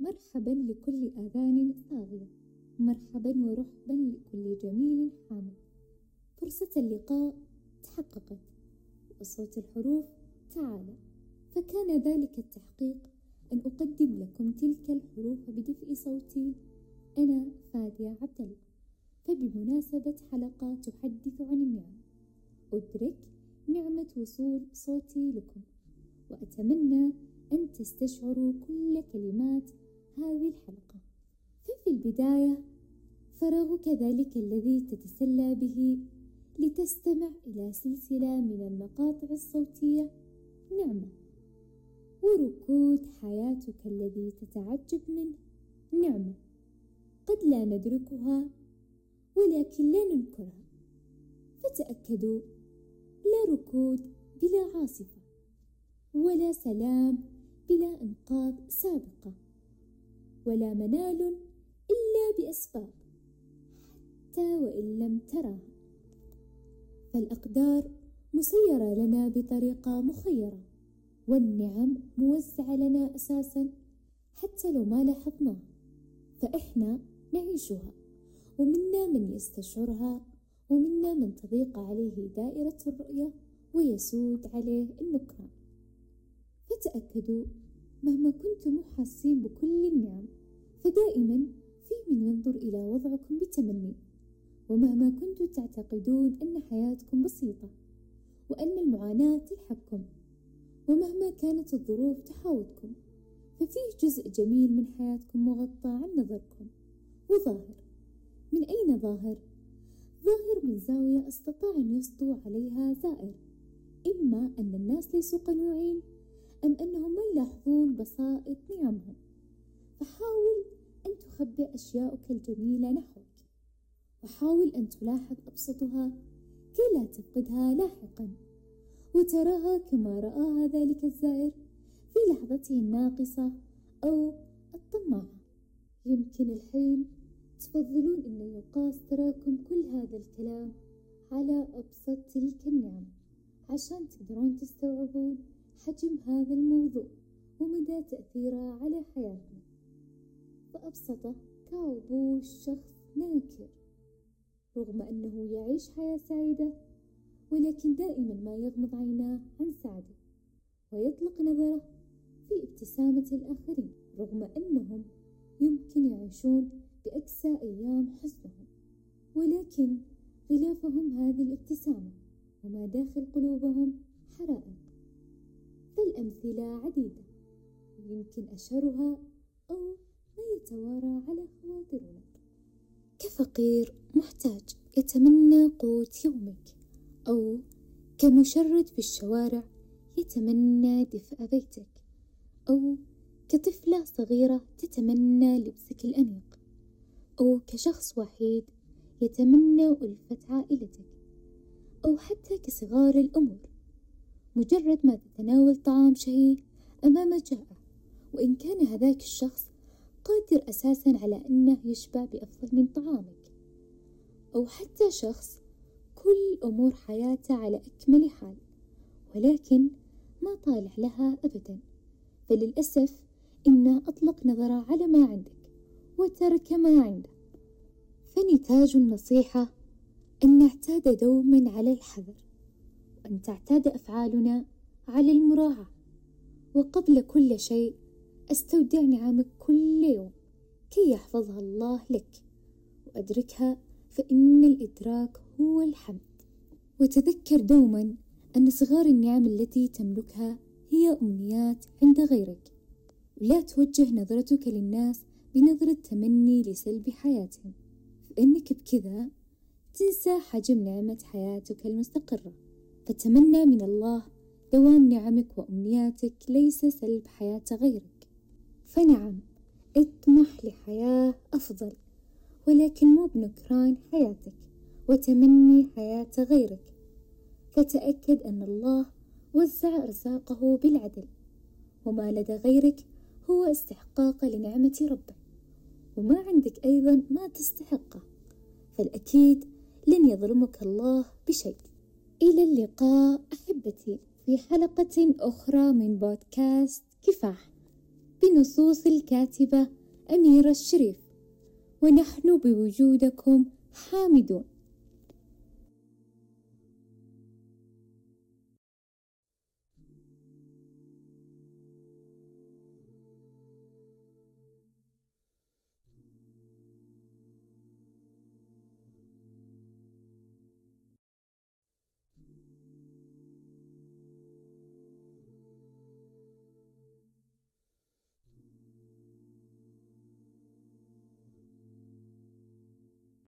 مرحبا لكل آذان صاغية. مرحبا ورحبا لكل جميل حامد. فرصة اللقاء تحققت وصوت الحروف تعالى. فكان ذلك التحقيق أن أقدم لكم تلك الحروف بدفء صوتي أنا فادية عبد الله فبمناسبة حلقة تحدث عن النعم أدرك نعمة وصول صوتي لكم وأتمنى أن تستشعروا كل كلمات هذه الحلقة. ففي البداية فراغك ذلك الذي تتسلى به لتستمع إلى سلسلة من المقاطع الصوتية نعمة. وركود حياتك الذي تتعجب منه نعمة. قد لا ندركها ولكن لا ننكرها. فتأكدوا لا ركود بلا عاصفة ولا سلام بلا إنقاذ سابقة. ولا منال إلا بأسباب حتى وإن لم تراها فالأقدار مسيرة لنا بطريقة مخيرة والنعم موزعة لنا أساسا حتى لو ما لاحظناها فإحنا نعيشها ومنا من يستشعرها ومنا من تضيق عليه دائرة الرؤية ويسود عليه النكران فتأكدوا مهما كنتم حاسين بكل النعم. فدائما في من ينظر إلى وضعكم بتمني. ومهما كنتم تعتقدون أن حياتكم بسيطة وأن المعاناة تلحقكم. ومهما كانت الظروف تحاوطكم ففيه جزء جميل من حياتكم مغطى عن نظركم. وظاهر. من أين ظاهر؟ ظاهر من زاوية أستطاع أن يسطو عليها زائر. إما أن الناس ليسوا قنوعين أم أنهم ما يلاحظون بسائط نعمهم. فحاول أن تخبئ أشياءك الجميلة نحوك وحاول أن تلاحظ أبسطها كي لا تفقدها لاحقا وتراها كما رآها ذلك الزائر في لحظته الناقصة أو الطماعة. يمكن الحين تفضلون أن يقاس تراكم كل هذا الكلام على أبسط تلك النعم عشان تقدرون تستوعبون حجم هذا الموضوع ومدى تأثيره على حياتنا. فأبسطه كاوبوش شخص ناكر رغم أنه يعيش حياة سعيدة ولكن دائما ما يغمض عيناه عن سعده ويطلق نظره في ابتسامة الآخرين رغم أنهم يمكن يعيشون بأكسى أيام حزنهم ولكن غلافهم هذه الابتسامة وما داخل قلوبهم حرائق فالأمثلة عديدة يمكن أشهرها أو يتوارى على خواطرنا كفقير محتاج يتمنى قوت يومك أو كمشرد في الشوارع يتمنى دفء بيتك أو كطفلة صغيرة تتمنى لبسك الأنيق أو كشخص وحيد يتمنى ألفة عائلتك أو حتى كصغار الأمور. مجرد ما تتناول طعام شهي أمام جائع وإن كان هذاك الشخص قادر أساسا على أنه يشبع بأفضل من طعامك. أو حتى شخص كل أمور حياته على أكمل حال ولكن ما طالع لها أبدا. فللأسف إنه أطلق نظرة على ما عندك وترك ما عنده. فنتاج النصيحة أن نعتاد دوما على الحذر وأن تعتاد أفعالنا على المراعاة. وقبل كل شيء أستودع نعمك كل يوم كي يحفظها الله لك. وأدركها فإن الإدراك هو الحمد. وتذكر دوما أن صغار النعم التي تملكها هي أمنيات عند غيرك. ولا توجه نظرتك للناس بنظرة تمني لسلب حياتهم. فإنك بكذا تنسى حجم نعمة حياتك المستقرة. فتمنى من الله دوام نعمك وأمنياتك ليس سلب حياة غيرك. فنعم اطمح لحياة أفضل ولكن مو بنكران حياتك وتمني حياة غيرك. فتأكد أن الله وزع أرزاقه بالعدل وما لدى غيرك هو استحقاق لنعمة ربك وما عندك أيضا ما تستحقه فالأكيد لن يظلمك الله بشيء. إلى اللقاء أحبتي في حلقة أخرى من بودكاست كفاح. بنصوص الكاتبة أميرة الشريف. ونحن بوجودكم حامدون.